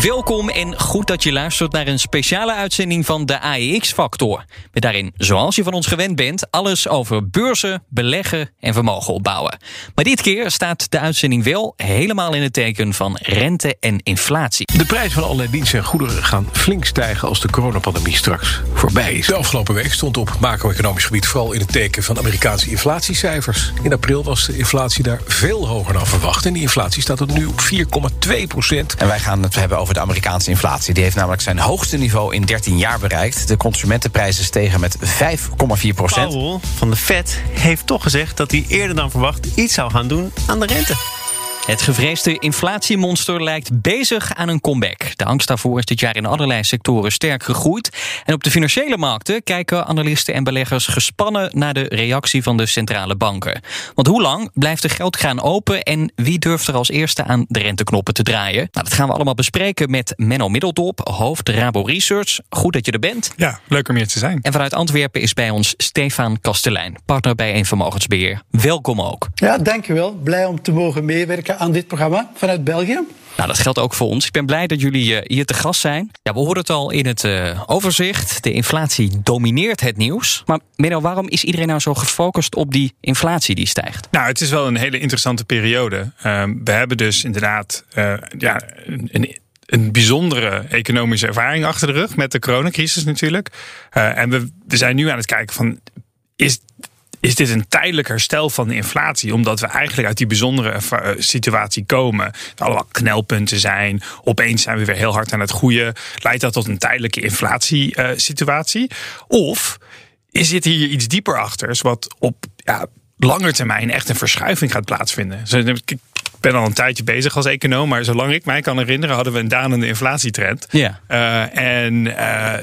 Welkom en goed dat je luistert naar een speciale uitzending van de AEX-factor. Met daarin, zoals je van ons gewend bent, alles over beurzen, beleggen en vermogen opbouwen. Maar dit keer staat de uitzending wel helemaal in het teken van rente en inflatie. De prijs van allerlei diensten en goederen gaan flink stijgen als de coronapandemie straks voorbij is. De afgelopen week stond op macro-economisch gebied vooral in het teken van Amerikaanse inflatiecijfers. In april was de inflatie daar veel hoger dan verwacht en die inflatie staat tot nu op 4,2 procent. En wij gaan het hebben over de Amerikaanse inflatie. Die heeft namelijk zijn hoogste niveau in 13 jaar bereikt. De consumentenprijzen stegen met 5,4 procent. Powell van de Fed heeft toch gezegd dat hij eerder dan verwacht iets zou gaan doen aan de rente. Het gevreesde inflatiemonster lijkt bezig aan een comeback. De angst daarvoor is dit jaar in allerlei sectoren sterk gegroeid. En op de financiële markten kijken analisten en beleggers gespannen naar de reactie van de centrale banken. Want hoe lang blijft de geldkraan open en wie durft er als eerste aan de renteknoppen te draaien? Nou, dat gaan we allemaal bespreken met Menno Middeldorp, hoofd Rabo Research. Goed dat je er bent. Ja, leuk om hier te zijn. En vanuit Antwerpen is bij ons Stefan Kastelein, partner bij een vermogensbeheer. Welkom ook. Ja, dankjewel. Blij om te mogen meewerken aan dit programma vanuit België. Nou, dat geldt ook voor ons. Ik ben blij dat jullie uh, hier te gast zijn. Ja, we horen het al in het uh, overzicht. De inflatie domineert het nieuws. Maar Menno, waarom is iedereen nou zo gefocust op die inflatie die stijgt? Nou, het is wel een hele interessante periode. Uh, we hebben dus inderdaad ja, een, een bijzondere economische ervaring achter de rug met de coronacrisis natuurlijk. en we, we zijn nu aan het kijken van is is dit een tijdelijk herstel van de inflatie. Omdat we eigenlijk uit die bijzondere eh, situatie komen. Er allemaal knelpunten zijn. Opeens zijn we weer heel hard aan het groeien. Leidt dat tot een tijdelijke inflatiesituatie? Of is dit hier iets dieper achter? Wat op ja, lange termijn echt een verschuiving gaat plaatsvinden ben al een tijdje bezig als econoom, maar zolang ik mij kan herinneren, hadden we een dalende inflatietrend. Ja. Uh, en uh,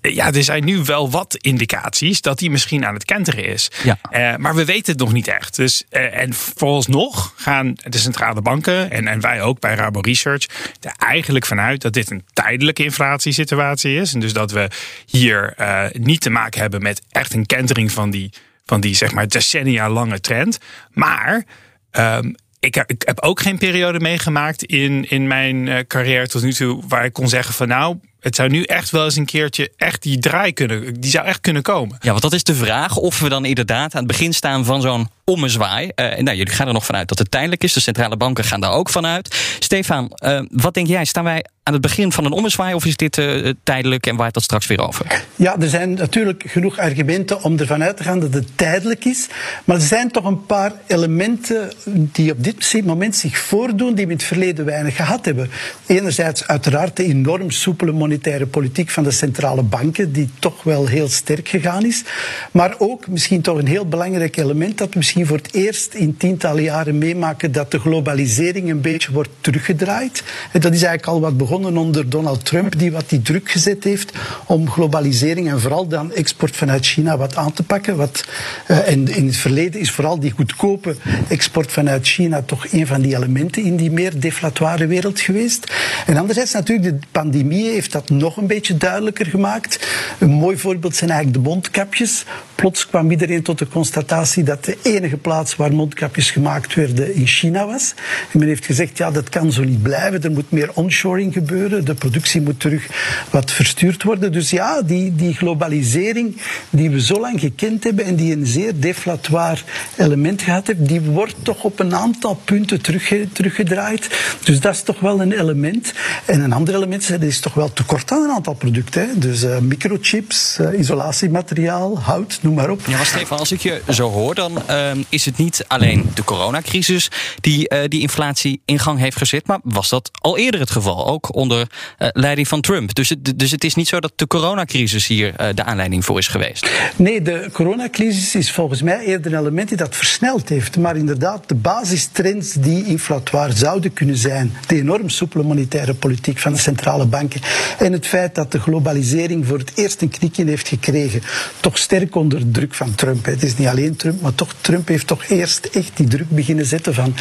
ja, er zijn nu wel wat indicaties dat die misschien aan het kenteren is. Ja. Uh, maar we weten het nog niet echt. Dus, en vooralsnog gaan de centrale banken en, en wij ook bij Rabo Research er eigenlijk vanuit dat dit een tijdelijke inflatiesituatie is. En dus dat we hier niet te maken hebben met echt een kentering van die, van die zeg maar decennia lange trend. Maar um, ik heb, ook geen periode meegemaakt in, in mijn uh, carrière tot nu toe waar ik kon zeggen van nou, het zou nu echt wel eens een keertje echt die draai kunnen, die zou echt kunnen komen. Ja, want dat is de vraag of we dan inderdaad aan het begin staan van zo'n ommezwaai. Uh, nou, jullie gaan er nog vanuit dat het tijdelijk is. De centrale banken gaan daar ook vanuit. Stefan, uh, wat denk jij? Staan wij aan het begin van een ommezwaai of is dit uh, tijdelijk en waait dat straks weer over? Ja, er zijn natuurlijk genoeg argumenten om ervan uit te gaan dat het tijdelijk is. Maar er zijn toch een paar elementen die op dit moment zich voordoen die we in het verleden weinig gehad hebben. Enerzijds uiteraard de enorm soepele monetaire politiek van de centrale banken, die toch wel heel sterk gegaan is. Maar ook misschien toch een heel belangrijk element dat we misschien voor het eerst in tientallen jaren meemaken dat de globalisering een beetje wordt teruggedraaid. En dat is eigenlijk al wat begonnen onder Donald Trump, die wat die druk gezet heeft om globalisering en vooral dan export vanuit China wat aan te pakken. Wat, uh, en in het verleden is vooral die goedkope export vanuit China toch een van die elementen in die meer deflatoire wereld geweest. En anderzijds natuurlijk, de pandemie heeft dat nog een beetje duidelijker gemaakt. Een mooi voorbeeld zijn eigenlijk de mondkapjes. Plots kwam iedereen tot de constatatie dat de enige plaats waar mondkapjes gemaakt werden in China was. En men heeft gezegd, ja, dat kan zo niet blijven. Er moet meer onshoring gebeuren. De productie moet terug wat verstuurd worden. Dus ja, die, die globalisering die we zo lang gekend hebben en die een zeer deflatoire element gehad heeft, die wordt toch op een aantal punten terugge, teruggedraaid. Dus dat is toch wel een element. En een ander element is, toch wel tekort aan een aantal producten. Hè. Dus uh, microchips, uh, isolatiemateriaal, hout, noem maar op. Ja, Stefan, als ik je zo hoor, dan uh, is het niet alleen de coronacrisis die uh, die inflatie in gang heeft gezet, maar was dat al eerder het geval, ook onder uh, leiding van Trump. Dus het, dus het is niet zo dat de coronacrisis hier uh, de aanleiding voor is geweest. Nee, de coronacrisis is volgens mij eerder een element die dat versneld heeft. Maar inderdaad, de basistrends die inflatoire zouden kunnen zijn, de enorm soepele monetaire politiek van de centrale banken. En het feit dat de globalisering voor het eerst een knikje heeft gekregen. Toch sterk onder druk van Trump. Het is niet alleen Trump, maar toch Trump heeft toch eerst echt die druk beginnen zetten van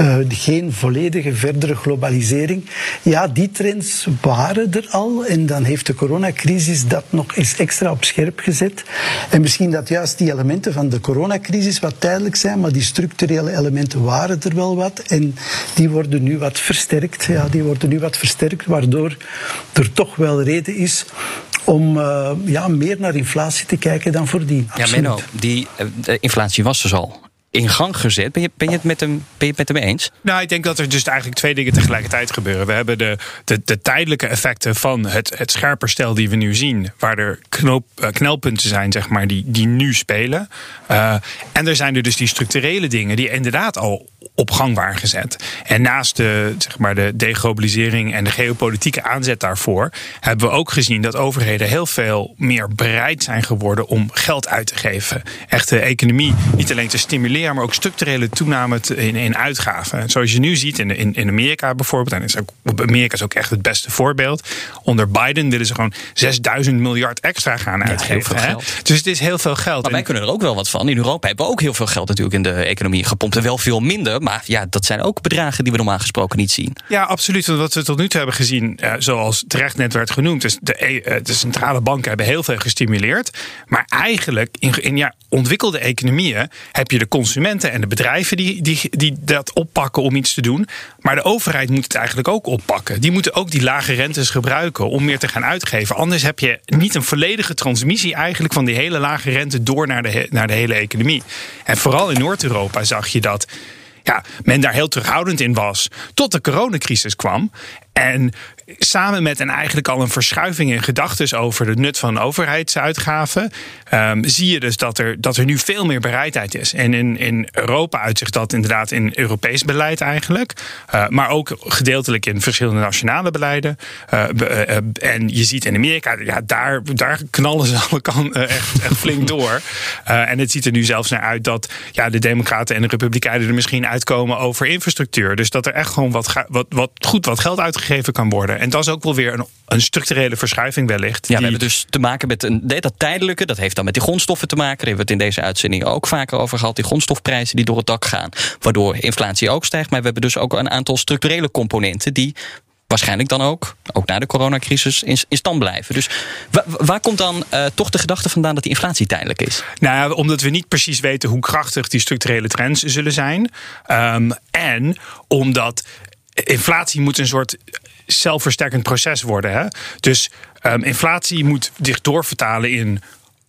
uh, geen volledige verdere globalisering. Ja, die trends waren er al. En dan heeft de coronacrisis dat nog eens extra op scherp gezet. En misschien dat juist die elementen van de coronacrisis wat tijdelijk zijn, maar die structurele elementen waren er wel wat. En die worden nu wat versterkt. Ja, die worden nu wat versterkt, waardoor er toch wel reden is om uh, ja, meer naar inflatie te kijken dan voordien. Absoluut. Ja, Menno, die uh, inflatie was dus al in gang gezet. Ben je, ben je, het met hem, ben je het met hem eens? Nou, ik denk dat er dus eigenlijk twee dingen tegelijkertijd gebeuren. We hebben de, de, de tijdelijke effecten van het, het scherperstel die we nu zien, waar er knoop, knelpunten zijn, zeg maar, die, die nu spelen. Uh, en er zijn er dus die structurele dingen die inderdaad al op gang waren gezet. En naast de, zeg maar, de deglobalisering en de geopolitieke aanzet daarvoor, hebben we ook gezien dat overheden heel veel meer bereid zijn geworden om geld uit te geven. Echt de economie niet alleen te stimuleren, maar ook structurele toename in, in uitgaven. Zoals je nu ziet in, in, in Amerika bijvoorbeeld, en is ook, Amerika is ook echt het beste voorbeeld. Onder Biden willen ze gewoon 6000 miljard extra gaan uitgeven. Ja, dus het is heel veel geld. Maar wij kunnen er ook wel wat van. In Europa hebben we ook heel veel geld natuurlijk in de economie gepompt. En wel veel minder. Maar ja, dat zijn ook bedragen die we normaal gesproken niet zien. Ja, absoluut. Want wat we tot nu toe hebben gezien, eh, zoals terecht net werd genoemd, is de, eh, de centrale banken hebben heel veel gestimuleerd. Maar eigenlijk in, in ja, ontwikkelde economieën heb je de consumenten en de bedrijven die, die, die dat oppakken om iets te doen. Maar de overheid moet het eigenlijk ook oppakken. Die moeten ook die lage rentes gebruiken om meer te gaan uitgeven. Anders heb je niet een volledige transmissie eigenlijk van die hele lage rente door naar de, naar de hele economie. En vooral in Noord-Europa zag je dat ja, men daar heel terughoudend in was. Tot de coronacrisis kwam. En samen met en eigenlijk al een verschuiving in gedachten over de nut van overheidsuitgaven, um, zie je dus dat er, dat er nu veel meer bereidheid is. En in, in Europa uitzicht dat inderdaad in Europees beleid eigenlijk, uh, maar ook gedeeltelijk in verschillende nationale beleiden. Uh, uh, en je ziet in Amerika, ja, daar, daar knallen ze alle kanten echt, echt flink door. en het ziet er nu zelfs naar uit dat ja, de Democraten en de Republikeinen er misschien uitkomen over infrastructuur. Dus dat er echt gewoon wat, wat, wat goed wat geld uitgegeven kan worden. En dat is ook wel weer een, een structurele verschuiving wellicht. Ja, we hebben dus te maken met een, dat tijdelijke. Dat heeft dan met die grondstoffen te maken. Daar hebben we het in deze uitzending ook vaker over gehad. Die grondstofprijzen die door het dak gaan. Waardoor inflatie ook stijgt. Maar we hebben dus ook een aantal structurele componenten die waarschijnlijk dan ook, ook na de coronacrisis, in, stand blijven. Dus waar komt dan uh, toch de gedachte vandaan dat die inflatie tijdelijk is? Nou ja, omdat we niet precies weten hoe krachtig die structurele trends zullen zijn. Um, en omdat inflatie moet een soort zelfversterkend proces worden. Hè? Dus um, inflatie moet zich doorvertalen in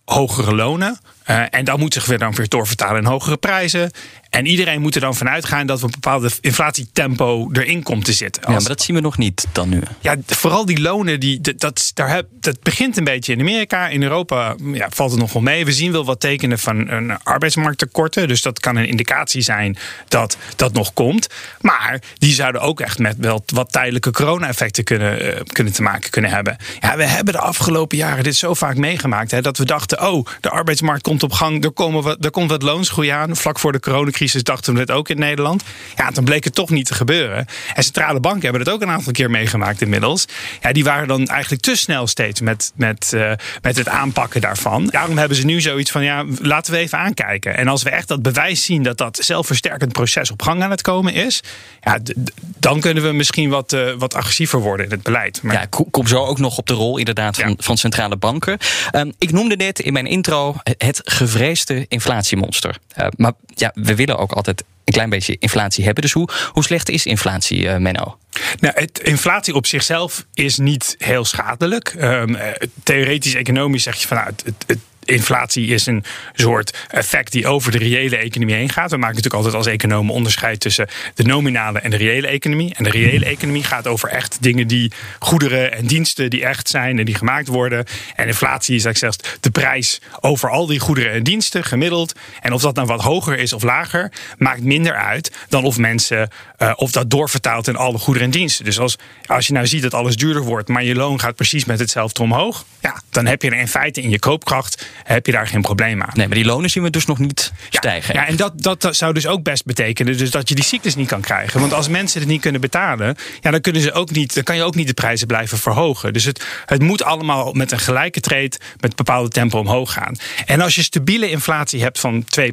hogere lonen. Uh, en dat moet zich weer dan weer doorvertalen in hogere prijzen. En iedereen moet er dan vanuit gaan dat we een bepaalde inflatietempo erin komt te zitten. Als... Ja, maar dat zien we nog niet dan nu. Ja, vooral die lonen, die, dat, daar heb, dat begint een beetje in Amerika. In Europa ja, valt het nog wel mee. We zien wel wat tekenen van een arbeidsmarkttekorten. Dus dat kan een indicatie zijn dat dat nog komt. Maar die zouden ook echt met wel wat tijdelijke corona-effecten kunnen, uh, kunnen te maken kunnen hebben. Ja, we hebben de afgelopen jaren dit zo vaak meegemaakt. Hè, dat we dachten, oh, de arbeidsmarkt komt op gang. Er, komen wat, er komt wat loonsgroei aan. Vlak voor de coronacrisis crisis dachten we het ook in Nederland. Ja, dan bleek het toch niet te gebeuren. En centrale banken hebben het ook een aantal keer meegemaakt inmiddels. Ja, die waren dan eigenlijk te snel steeds met, met, uh, met het aanpakken daarvan. Daarom hebben ze nu zoiets van, ja, laten we even aankijken. En als we echt dat bewijs zien dat dat zelfversterkend proces op gang aan het komen is, ja, dan kunnen we misschien wat, uh, wat agressiever worden in het beleid. Maar... Ja, kom zo ook nog op de rol inderdaad van, ja. van centrale banken. Um, ik noemde net in mijn intro het gevreesde inflatiemonster. Uh, maar ja, we willen ook altijd een klein beetje inflatie hebben. Dus hoe, hoe slecht is inflatie, uh, Menno? Nou, het, inflatie op zichzelf is niet heel schadelijk. Um, theoretisch, economisch zeg je van nou, het, het inflatie is een soort effect die over de reële economie heen gaat. We maken natuurlijk altijd als economen onderscheid tussen de nominale en de reële economie. En de reële economie gaat over echt dingen die goederen en diensten die echt zijn en die gemaakt worden. En inflatie is eigenlijk zelfs de prijs over al die goederen en diensten gemiddeld. En of dat nou wat hoger is of lager, maakt minder uit dan of mensen uh, of dat doorvertaalt in alle goederen en diensten. Dus als, als je nou ziet dat alles duurder wordt, maar je loon gaat precies met hetzelfde omhoog, ja, dan heb je er in feite in je koopkracht heb je daar geen probleem aan. Nee, maar die lonen zien we dus nog niet Ja, stijgen. Ja, en dat, dat, dat zou dus ook best betekenen dus dat je die cyclus niet kan krijgen. Want als mensen het niet kunnen betalen, ja, dan, kunnen ze ook niet, dan kan je ook niet de prijzen blijven verhogen. Dus het, het moet allemaal met een gelijke trade, met bepaalde tempo omhoog gaan. En als je stabiele inflatie hebt van 2%,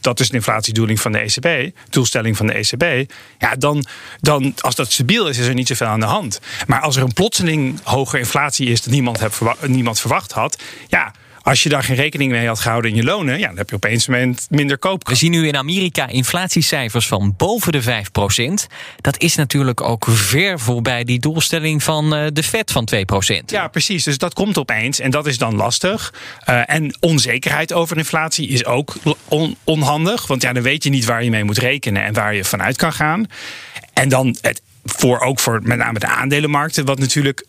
dat is de inflatiedoeling van de ECB, doelstelling van de ECB, ja, dan, dan als dat stabiel is, is er niet zoveel aan de hand. Maar als er een plotseling hoge inflatie is dat niemand, verwa- niemand verwacht had, ja. Als je daar geen rekening mee had gehouden in je lonen, ja, dan heb je opeens minder koopkracht. We zien nu in Amerika inflatiecijfers van boven de 5%. Dat is natuurlijk ook ver voorbij die doelstelling van eh, de Fed van 2%. Ja, precies. Dus dat komt opeens en dat is dan lastig. Eh, en onzekerheid over inflatie is ook on- onhandig. Want ja, dan weet je niet waar je mee moet rekenen en waar je vanuit kan gaan. En dan het, voor, ook voor met name de aandelenmarkten, wat natuurlijk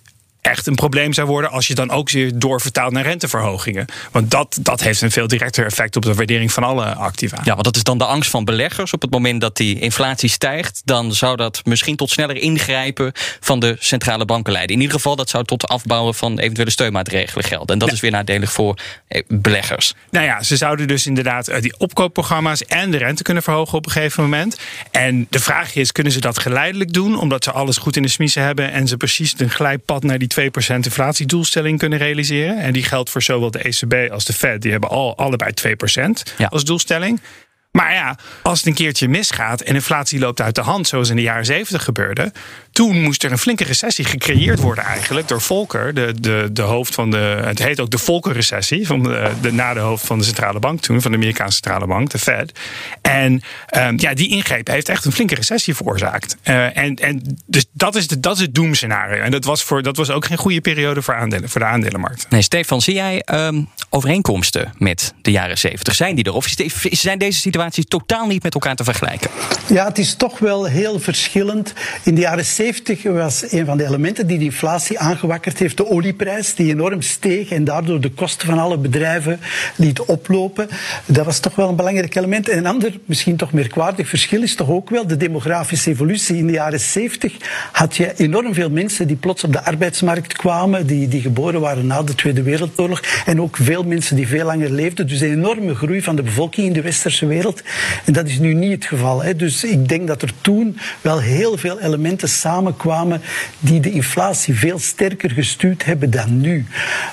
echt een probleem zou worden als je dan ook weer doorvertaalt naar renteverhogingen. Want dat, dat heeft een veel directer effect op de waardering van alle activa. Ja, want dat is dan de angst van beleggers. Op het moment dat die inflatie stijgt, dan zou dat misschien tot sneller ingrijpen van de centrale banken leiden. In ieder geval, dat zou tot afbouwen van eventuele steunmaatregelen gelden. En dat is weer nadelig voor eh, beleggers. Nou ja, ze zouden dus inderdaad eh, die opkoopprogramma's en de rente kunnen verhogen op een gegeven moment. En de vraag is, kunnen ze dat geleidelijk doen? Omdat ze alles goed in de smiezen hebben en ze precies een glijpad naar die 2% inflatiedoelstelling kunnen realiseren. En die geldt voor zowel de ECB als de Fed. Die hebben al, allebei 2% Ja. als doelstelling. Maar ja, als het een keertje misgaat en inflatie loopt uit de hand, zoals in de jaren 70 gebeurde, toen moest er een flinke recessie gecreëerd worden eigenlijk door Volcker, de, de, de hoofd van de, het heet ook de Volcker-recessie, van de, de, na de hoofd van de centrale bank toen, van de Amerikaanse centrale bank, de Fed. En ehm, ja, die ingreep heeft echt een flinke recessie veroorzaakt. Eh, en, en dus dat is, de, dat is het doemscenario. En dat was, voor, dat was ook geen goede periode voor, aandelen, voor de aandelenmarkt. Nee, Stefan, zie jij ehm, overeenkomsten met de jaren 70? Zijn die er? Of zijn deze situaties totaal niet met elkaar te vergelijken? Ja, het is toch wel heel verschillend. In de jaren 70 was een van de elementen die de inflatie aangewakkerd heeft de olieprijs, die enorm steeg en daardoor de kosten van alle bedrijven liet oplopen. Dat was toch wel een belangrijk element. En een ander, misschien toch merkwaardig verschil is toch ook wel de demografische evolutie. In de jaren 70 had je enorm veel mensen die plots op de arbeidsmarkt kwamen, die, die geboren waren na de Tweede Wereldoorlog. En ook veel mensen die veel langer leefden. Dus een enorme groei van de bevolking in de westerse wereld. En dat is nu niet het geval. Hè. Dus ik denk dat er toen wel heel veel elementen samenkwamen die de inflatie veel sterker gestuurd hebben dan nu.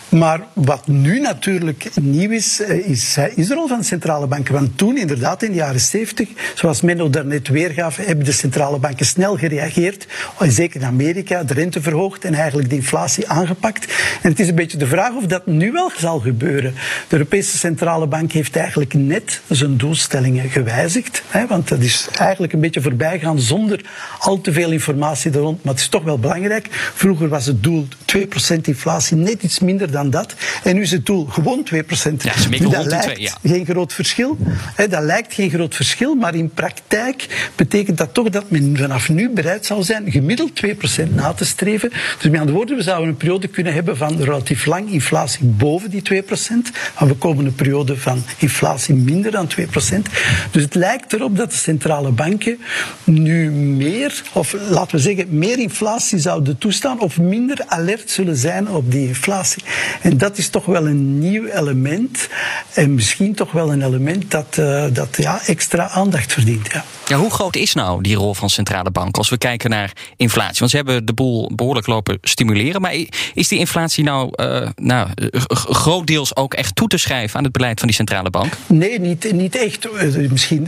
Maar wat nu natuurlijk nieuw is, eh, is, eh, is de rol van de centrale banken. Want toen, inderdaad, in de jaren 70, zoals Menno daarnet weergaf, hebben de centrale banken snel gereageerd. Zeker in Amerika, de rente verhoogd en eigenlijk de inflatie aangepakt. En het is een beetje de vraag of dat nu wel zal gebeuren. De Europese Centrale Bank heeft eigenlijk net zijn doelstellingen gewijzigd. Hè, want dat is eigenlijk een beetje voorbijgaan zonder al te veel informatie er rond. Maar het is toch wel belangrijk. Vroeger was het doel 2% inflatie, net iets minder dan dat. En nu is het doel gewoon 2%. Ja, Nu, dat lijkt twee, ja. geen groot verschil. Dat lijkt geen groot verschil, maar in praktijk betekent dat toch dat men vanaf nu bereid zou zijn gemiddeld 2% na te streven. Dus met andere woorden, we zouden een periode kunnen hebben van relatief lang inflatie boven die 2%. Maar we komen een periode van inflatie minder dan 2%. Dus het lijkt erop dat de centrale banken nu meer, of laten we zeggen, meer inflatie zouden toestaan of minder alert zullen zijn op die inflatie. En dat is toch wel een nieuw element. En misschien toch wel een element dat, eh, dat ja, extra aandacht verdient. Ja. Ja, hoe groot is nou die rol van centrale banken als we kijken naar inflatie? Want ze hebben de boel behoorlijk lopen stimuleren. Maar is die inflatie nou, eh, nou eh, grootdeels ook echt toe te schrijven aan het beleid van die centrale bank? Nee, niet, niet echt. Eh, Misschien,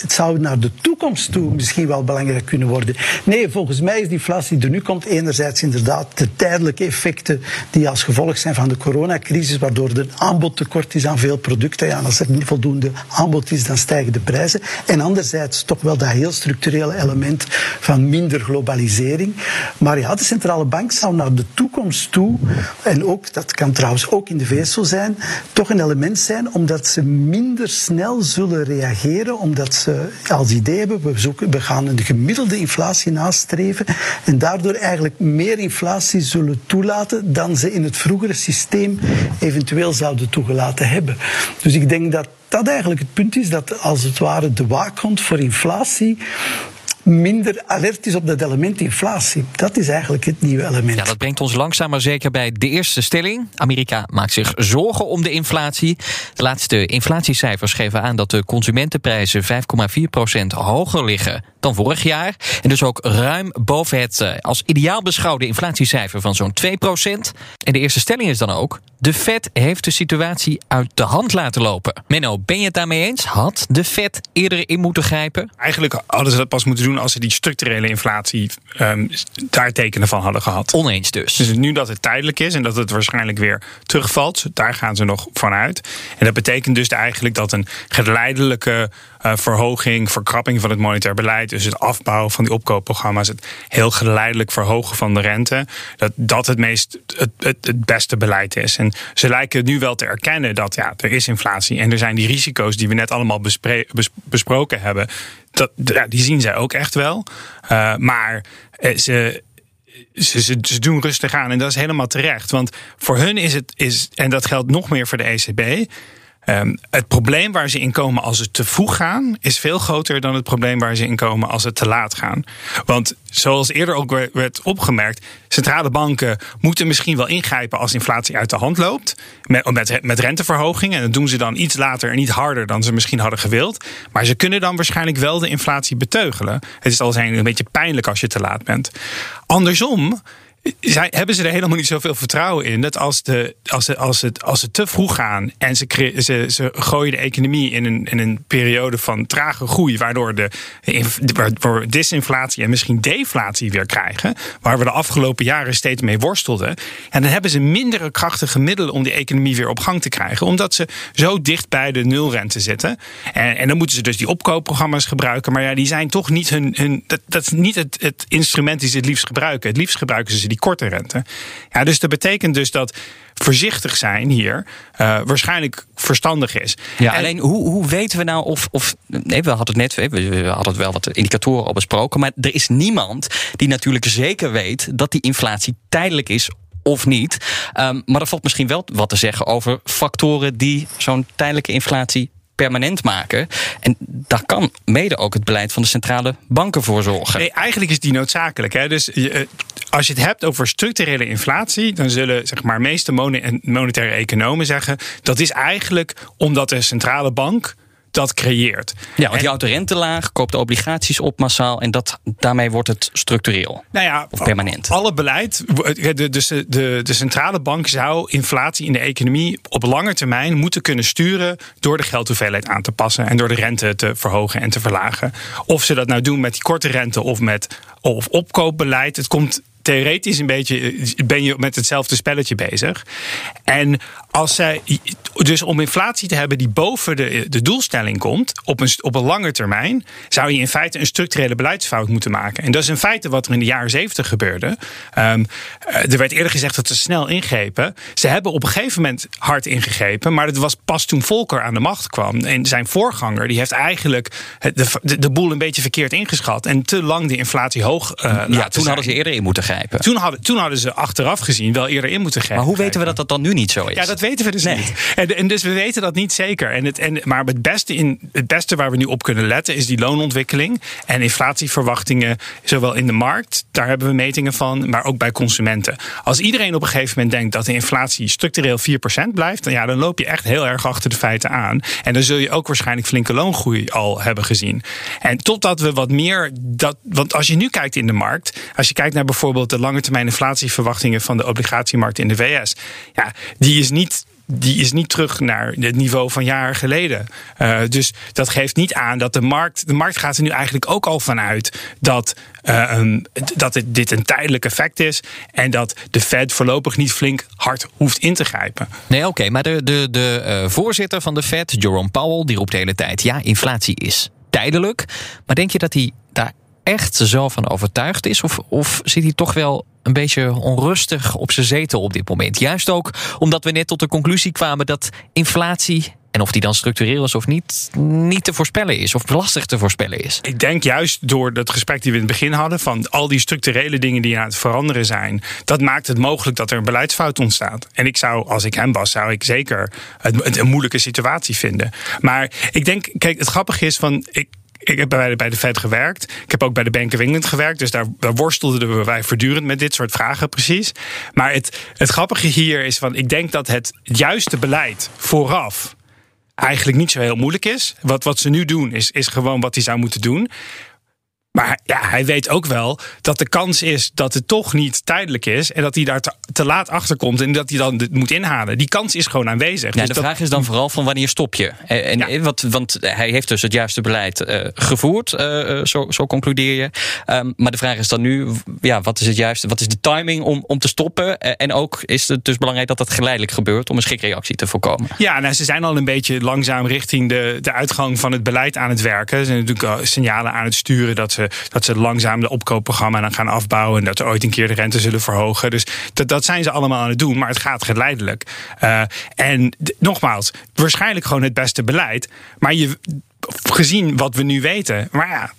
het zou naar de toekomst toe misschien wel belangrijk kunnen worden. Nee, volgens mij is die inflatie die er nu komt enerzijds inderdaad de tijdelijke effecten die als gevolg zijn van de coronacrisis, waardoor er een aanbodtekort is aan veel producten. Ja, als er niet voldoende aanbod is, dan stijgen de prijzen. En anderzijds toch wel dat heel structurele element van minder globalisering. Maar ja, de centrale bank zou naar de toekomst toe, en ook, dat kan trouwens ook in de VS zijn, toch een element zijn omdat ze minder snel zullen reageren, omdat ze als idee hebben, we, zoeken, we gaan een gemiddelde inflatie nastreven en daardoor eigenlijk meer inflatie zullen toelaten dan ze in het vroegere systeem eventueel zouden toegelaten hebben. Dus ik denk dat dat eigenlijk het punt is dat als het ware de waakhond voor inflatie minder alert is op dat element inflatie. Dat is eigenlijk het nieuwe element. Ja, dat brengt ons langzaam maar zeker bij de eerste stelling. Amerika maakt zich zorgen om de inflatie. De laatste inflatiecijfers geven aan dat de consumentenprijzen 5,4% hoger liggen dan vorig jaar. En dus ook ruim boven het eh, als ideaal beschouwde inflatiecijfer van zo'n 2%. En de eerste stelling is dan ook: de Fed heeft de situatie uit de hand laten lopen. Menno, ben je het daarmee eens? Had de Fed eerder in moeten grijpen? Eigenlijk hadden ze dat pas moeten doen als ze die structurele inflatie um, daar tekenen van hadden gehad. Oneens dus. Dus nu dat het tijdelijk is en dat het waarschijnlijk weer terugvalt, daar gaan ze nog vanuit. En dat betekent dus eigenlijk dat een geleidelijke verhoging, verkrapping van het monetair beleid, dus het afbouwen van die opkoopprogramma's, het heel geleidelijk verhogen van de rente, dat dat het meest het, het, beste beleid is. En ze lijken nu wel te erkennen dat ja, er is inflatie en er zijn die risico's die we net allemaal besproken hebben. Dat, ja, die zien zij ook echt wel. Uh, maar eh, ze, ze, ze, ze, doen rustig aan en dat is helemaal terecht. Want voor hun is het, is, en dat geldt nog meer voor de ECB Um, het probleem waar ze in komen als ze te vroeg gaan, is veel groter dan het probleem waar ze in komen als ze te laat gaan. Want zoals eerder ook werd opgemerkt, centrale banken moeten misschien wel ingrijpen als inflatie uit de hand loopt. Met, met, met renteverhogingen. En dat doen ze dan iets later en niet harder dan ze misschien hadden gewild. Maar ze kunnen dan waarschijnlijk wel de inflatie beteugelen. Het is al een beetje pijnlijk als je te laat bent. Andersom zij, hebben ze er helemaal niet zoveel vertrouwen in dat als, de, als, ze, als, het, als ze te vroeg gaan en ze, ze, ze gooien de economie in een, in een periode van trage groei, waardoor de, waardoor disinflatie en misschien deflatie weer krijgen, waar we de afgelopen jaren steeds mee worstelden, en dan hebben ze mindere krachtige middelen om die economie weer op gang te krijgen, omdat ze zo dicht bij de nulrente zitten. En, en dan moeten ze dus die opkoopprogramma's gebruiken, maar ja, die zijn toch niet hun. hun dat, dat is niet het, het instrument die ze het liefst gebruiken. Het liefst gebruiken ze die korte rente. Ja, dus dat betekent dus dat voorzichtig zijn hier uh, waarschijnlijk verstandig is. Ja, alleen hoe, hoe weten we nou of. of nee, we hadden het net, we hadden wel wat indicatoren al besproken, maar er is niemand die natuurlijk zeker weet dat die inflatie tijdelijk is of niet. Um, maar er valt misschien wel wat te zeggen over factoren die zo'n tijdelijke inflatie permanent maken. En daar kan mede ook het beleid van de centrale banken voor zorgen. Nee, eigenlijk is die noodzakelijk. Hè? Dus eh, als je het hebt over structurele inflatie, dan zullen zeg maar meeste monetaire economen zeggen dat is eigenlijk omdat de centrale bank dat creëert. Ja, want je houdt de rente laag, koopt de obligaties op massaal en dat, daarmee wordt het structureel. Nou ja, of permanent. Alle beleid, de, dus de, de, de centrale bank zou inflatie in de economie op lange termijn moeten kunnen sturen door de geldhoeveelheid aan te passen en door de rente te verhogen en te verlagen. Of ze dat nou doen met die korte rente of met of opkoopbeleid. Het komt theoretisch een beetje eh, ben je met hetzelfde spelletje bezig. En als zij, dus om inflatie te hebben die boven de, de doelstelling komt, op een, op een lange termijn, zou je in feite een structurele beleidsfout moeten maken. En dat is in feite wat er in de jaren zeventig gebeurde. Um, er werd eerder gezegd dat ze snel ingrepen. Ze hebben op een gegeven moment hard ingegrepen, maar het was pas toen Volker aan de macht kwam. En zijn voorganger, die heeft eigenlijk de, de, de boel een beetje verkeerd ingeschat en te lang de inflatie hoog uh, Ja, toen hadden ze eerder in moeten grijpen. Toen hadden, toen hadden ze achteraf gezien wel eerder in moeten grijpen. Maar hoe weten we dat dat dan nu niet zo is? Ja, dat weten we dus niet. En, en, dus we weten dat niet zeker. En het, en, maar het beste, in, het beste waar we nu op kunnen letten is die loonontwikkeling en inflatieverwachtingen, zowel in de markt, daar hebben we metingen van, maar ook bij consumenten. Als iedereen op een gegeven moment denkt dat de inflatie structureel 4% blijft, dan, ja, dan loop je echt heel erg achter de feiten aan. En dan zul je ook waarschijnlijk flinke loongroei al hebben gezien. En totdat we wat meer dat. Want als je nu kijkt in de markt, als je kijkt naar bijvoorbeeld de lange termijn inflatieverwachtingen van de obligatiemarkt in de VS, ja, die is niet die is niet terug naar het niveau van jaren geleden. Uh, dus dat geeft niet aan dat de markt. De markt gaat er nu eigenlijk ook al vanuit dat, uh, dat dit een tijdelijk effect is. En dat de Fed voorlopig niet flink hard hoeft in te grijpen. Nee, oké. Maar de, de, de uh, voorzitter van de Fed, Jerome Powell, die roept de hele tijd: ja, inflatie is tijdelijk. Maar denk je dat hij daar echt zo van overtuigd is? Of, of zit hij toch wel een beetje onrustig op zijn zetel op dit moment? Juist ook omdat we net tot de conclusie kwamen dat inflatie en of die dan structureel is of niet, niet te voorspellen is. Of lastig te voorspellen is. Ik denk juist door dat gesprek die we in het begin hadden. van al die structurele dingen die aan het veranderen zijn. dat maakt het mogelijk dat er een beleidsfout ontstaat. En ik zou, als ik hem was, zou ik zeker een moeilijke situatie vinden. Maar ik denk, kijk, het grappige is van. Ik, ik heb bij, bij de Fed gewerkt. Ik heb ook bij de Bank of England gewerkt. Dus daar, daar worstelden wij voortdurend met dit soort vragen precies. Maar het, het grappige hier is van, ik denk dat het juiste beleid vooraf eigenlijk niet zo heel moeilijk is. Wat, wat ze nu doen, is, is gewoon wat hij zou moeten doen. Maar ja, hij weet ook wel dat de kans is dat het toch niet tijdelijk is. En dat hij daar te, te laat achter komt en dat hij dan dit moet inhalen. Die kans is gewoon aanwezig. Ja, Dus de dat- vraag is dan vooral van wanneer stop je? En, wat, want hij heeft dus het juiste beleid eh, gevoerd, eh, eh, zo, zo concludeer je. Ehm, maar de vraag is dan nu, ja, wat is het juiste? Wat is de timing om, om te stoppen? En ook is het dus belangrijk dat dat geleidelijk gebeurt om een schrikreactie te voorkomen. Ja, nou, ze zijn al een beetje langzaam richting de, de uitgang van het beleid aan het werken. Ze zijn natuurlijk al signalen aan het sturen dat ze, dat ze langzaam de opkoopprogramma dan gaan afbouwen. En dat ze ooit een keer de rente zullen verhogen. Dus dat, dat zijn ze allemaal aan het doen, maar het gaat geleidelijk. Eh, en nogmaals, waarschijnlijk gewoon het beste beleid. Maar je, gezien wat we nu weten, maar ja.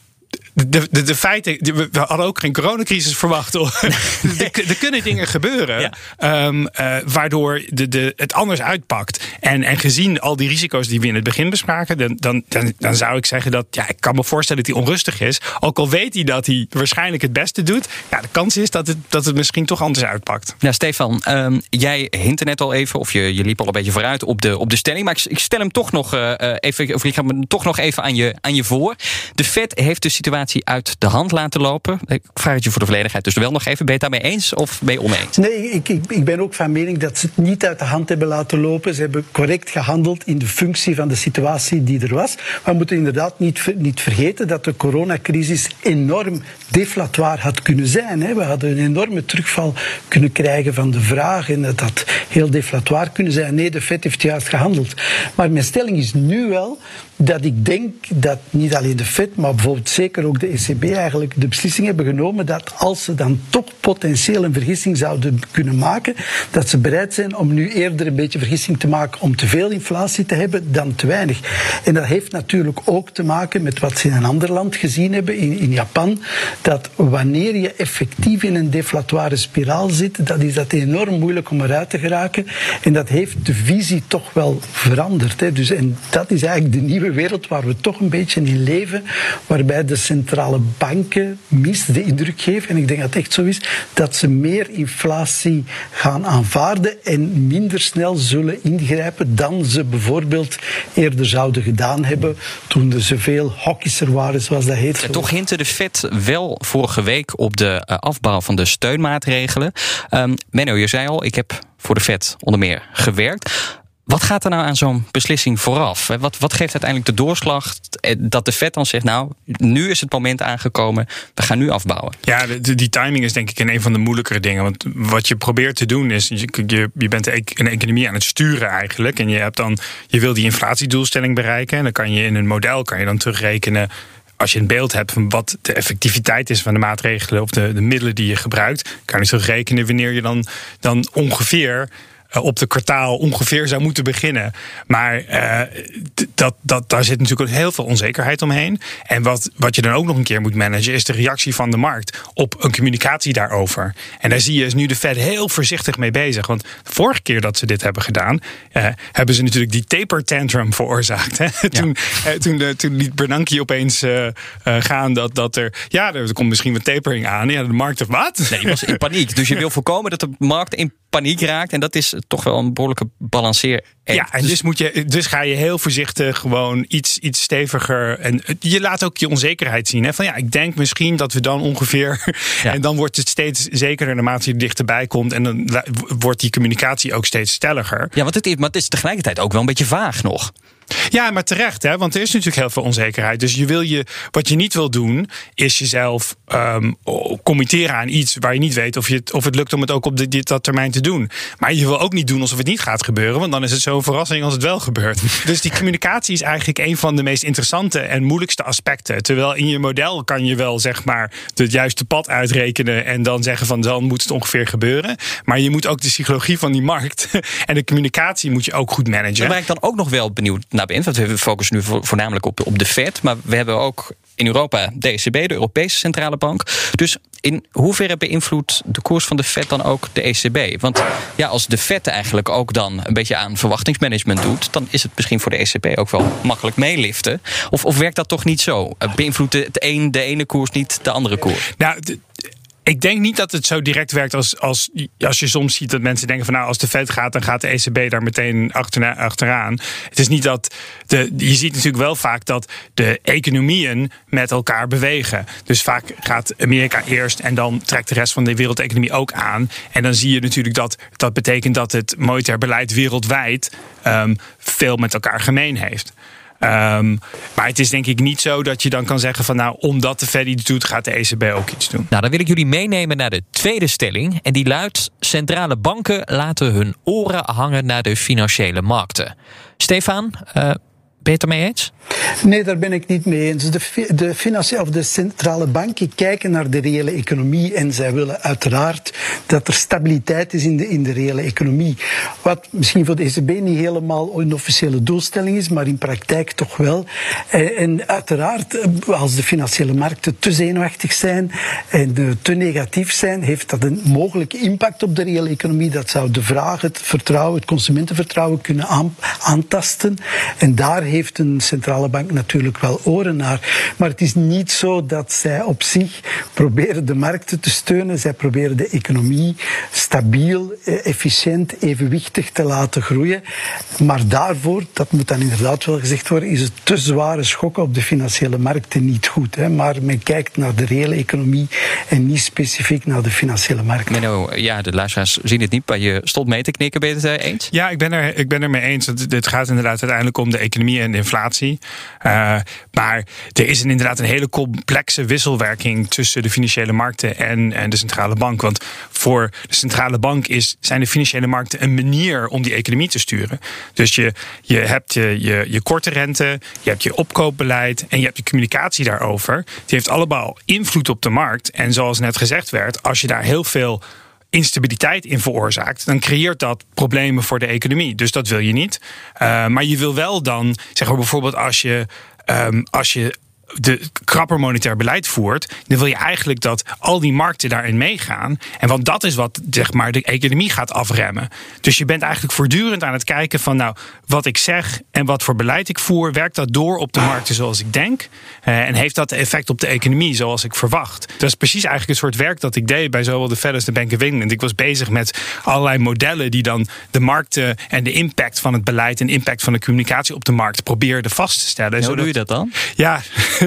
De, de, de feiten, we hadden ook geen coronacrisis verwacht. hoor. er, er kunnen dingen gebeuren Ja. ehm, eh, waardoor de, de, het anders uitpakt. En, en gezien al die risico's die we in het begin bespraken, dan, dan, dan, dan zou ik zeggen dat ja, ik kan me voorstellen dat hij onrustig is. Ook al weet hij dat hij waarschijnlijk het beste doet. Ja, de kans is dat het, dat het misschien toch anders uitpakt. Ja, Stefan, ehm, jij hintte net al even, of je, je liep al een beetje vooruit op de, op de stelling. Maar ik, ik stel hem toch nog eh, eh, even, of ik ga hem toch nog even aan je, aan je voor. De Fed heeft de situatie uit de hand laten lopen. Ik vraag het je voor de volledigheid dus wel nog even. Ben je het daarmee eens of je oneens? Nee, ik, ik, ik ben ook van mening dat ze het niet uit de hand hebben laten lopen. Ze hebben correct gehandeld in de functie van de situatie die er was. Maar we moeten inderdaad niet, niet vergeten dat de coronacrisis enorm deflatoir had kunnen zijn. Hè. We hadden een enorme terugval kunnen krijgen van de vraag en dat had heel deflatoir kunnen zijn. Nee, de Fed heeft juist gehandeld. Maar mijn stelling is nu wel dat ik denk dat niet alleen de Fed, maar bijvoorbeeld zeker ook de ECB eigenlijk de beslissing hebben genomen dat als ze dan toch potentieel een vergissing zouden kunnen maken, dat ze bereid zijn om nu eerder een beetje vergissing te maken om te veel inflatie te hebben dan te weinig. En dat heeft natuurlijk ook te maken met wat ze in een ander land gezien hebben, in, in Japan, dat wanneer je effectief in een deflatoire spiraal zit, dat is dat enorm moeilijk om eruit te geraken. En dat heeft de visie toch wel veranderd. Hè. Dus, en dat is eigenlijk de nieuwe wereld waar we toch een beetje in leven, waarbij de centrale banken mis de indruk geven, en ik denk dat het echt zo is, dat ze meer inflatie gaan aanvaarden en minder snel zullen ingrijpen dan ze bijvoorbeeld eerder zouden gedaan hebben toen er zoveel hokjesser waren, zoals dat heet. Toch hintte de Fed wel vorige week op de eh, afbouw van de steunmaatregelen. Ehm Menno, je zei al, ik heb voor de Fed onder meer gewerkt. Wat gaat er nou aan zo'n beslissing vooraf? Wat, wat geeft uiteindelijk de doorslag eh, dat de Fed dan zegt... nou, nu is het moment aangekomen, we gaan nu afbouwen? Ja, die timing is denk ik een van de moeilijkere dingen. Want wat je probeert te doen is, je, je, bent een economie aan het sturen eigenlijk. En je, hebt dan, je wil die inflatiedoelstelling bereiken. En dan kan je in een model kan je dan terugrekenen als je een beeld hebt van wat de effectiviteit is van de maatregelen of de, de middelen die je gebruikt, kan je terugrekenen wanneer je dan, dan ongeveer op de kwartaal ongeveer zou moeten beginnen. Maar eh, dat, dat, daar zit natuurlijk ook heel veel onzekerheid omheen. En wat, wat je dan ook nog een keer moet managen, is de reactie van de markt op een communicatie daarover. En daar zie je is nu de Fed heel voorzichtig mee bezig. Want de vorige keer dat ze dit hebben gedaan, eh, hebben ze natuurlijk die taper tantrum veroorzaakt. Hè? toen, eh, toen, eh, toen liet Bernanke opeens eh, eh, gaan dat, dat er, ja, er komt misschien wat tapering aan. Ja, de markt of wat? Nee, die was in paniek. Dus je wil voorkomen dat de markt in paniek raakt. En dat is toch wel een behoorlijke balanceer. Ja, en dus, moet je, dus ga je heel voorzichtig gewoon iets, iets steviger. En je laat ook je onzekerheid zien. Hè? Van ja, ik denk misschien dat we dan ongeveer. Ja. En dan wordt het steeds zekerder naarmate je er dichterbij komt. En dan wordt die communicatie ook steeds stelliger. Ja, want het is, maar het is tegelijkertijd ook wel een beetje vaag nog. Ja, maar terecht, hè? want er is natuurlijk heel veel onzekerheid. Dus je wil je, wat je niet wil doen, is jezelf ehm, committeren aan iets waar je niet weet of, je het, of het lukt om het ook op de, dit, dat termijn te doen. Maar je wil ook niet doen alsof het niet gaat gebeuren, want dan is het zo'n verrassing als het wel gebeurt. Dus die communicatie is eigenlijk een van de meest interessante en moeilijkste aspecten. Terwijl in je model kan je wel zeg maar het juiste pad uitrekenen en dan zeggen van dan moet het ongeveer gebeuren. Maar je moet ook de psychologie van die markt en de communicatie moet je ook goed managen. Waar ik dan ook nog wel benieuwd naar want we focussen nu vo- voornamelijk op, op de Fed, maar we hebben ook in Europa de ECB, de Europese Centrale Bank. Dus in hoeverre beïnvloedt de koers van de Fed dan ook de ECB? Want ja, als de Fed eigenlijk ook dan een beetje aan verwachtingsmanagement doet, dan is het misschien voor de ECB ook wel makkelijk meeliften. Of, of werkt dat toch niet zo? Beïnvloedt het een, de ene koers niet de andere koers? Nou, ik denk niet dat het zo direct werkt als, als, als je soms ziet dat mensen denken van nou als de Fed gaat, dan gaat de ECB daar meteen achterna, achteraan. Het is niet dat de, je ziet natuurlijk wel vaak dat de economieën met elkaar bewegen. Dus vaak gaat Amerika eerst en dan trekt de rest van de wereldeconomie ook aan. En dan zie je natuurlijk dat dat betekent dat het monetair beleid wereldwijd um, veel met elkaar gemeen heeft. Um, maar het is denk ik niet zo dat je dan kan zeggen van nou, omdat de Fed iets doet, gaat de ECB ook iets doen. Nou, dan wil ik jullie meenemen naar de tweede stelling. En die luidt: centrale banken laten hun oren hangen naar de financiële markten. Stefan, uh, het ermee eens? Nee, daar ben ik niet mee eens. De, de, financiële of de centrale banken kijken naar de reële economie en zij willen uiteraard dat er stabiliteit is in de, in de reële economie. Wat misschien voor de ECB niet helemaal een officiële doelstelling is, maar in praktijk toch wel. En, en uiteraard, als de financiële markten te zenuwachtig zijn en te negatief zijn, heeft dat een mogelijke impact op de reële economie. Dat zou de vraag, het vertrouwen, het consumentenvertrouwen kunnen aan, aantasten. En daar heeft een centrale bank natuurlijk wel oren naar. Maar het is niet zo dat zij op zich proberen de markten te steunen. Zij proberen de economie stabiel, eh, efficiënt, evenwichtig te laten groeien. Maar daarvoor, dat moet dan inderdaad wel gezegd worden, is het te zware schokken op de financiële markten niet goed. Hè? Maar men kijkt naar de reële economie en niet specifiek naar de financiële markten. Menno, ja, de luisteraars zien het niet, maar je stond mee te knikken. Ben je het eh, eens? Ja, ik ben er, ik ben er mee eens. Het gaat inderdaad uiteindelijk om de economie inflatie. Uh, maar er is inderdaad een hele complexe wisselwerking tussen de financiële markten en, en de centrale bank. Want voor de centrale bank is, zijn de financiële markten een manier om die economie te sturen. Dus je, je hebt je, je, je korte rente, je hebt je opkoopbeleid en je hebt je communicatie daarover. Die heeft allemaal invloed op de markt. En zoals net gezegd werd, als je daar heel veel instabiliteit in veroorzaakt, dan creëert dat problemen voor de economie. Dus dat wil je niet. Uh, maar je wil wel dan, zeg maar bijvoorbeeld als je, um, als je de krapper monetair beleid voert, dan wil je eigenlijk dat al die markten daarin meegaan. En want dat is wat zeg maar, de economie gaat afremmen. Dus je bent eigenlijk voortdurend aan het kijken van nou, wat ik zeg en wat voor beleid ik voer, werkt dat door op de markten zoals ik denk? Uh, en heeft dat effect op de economie zoals ik verwacht? Dat is precies eigenlijk het soort werk dat ik deed bij zowel de Fed als de Bank of England. Ik was bezig met allerlei modellen die dan de markten en de impact van het beleid en impact van de communicatie op de markt probeerden vast te stellen. hoe doe je dat dan? Ja,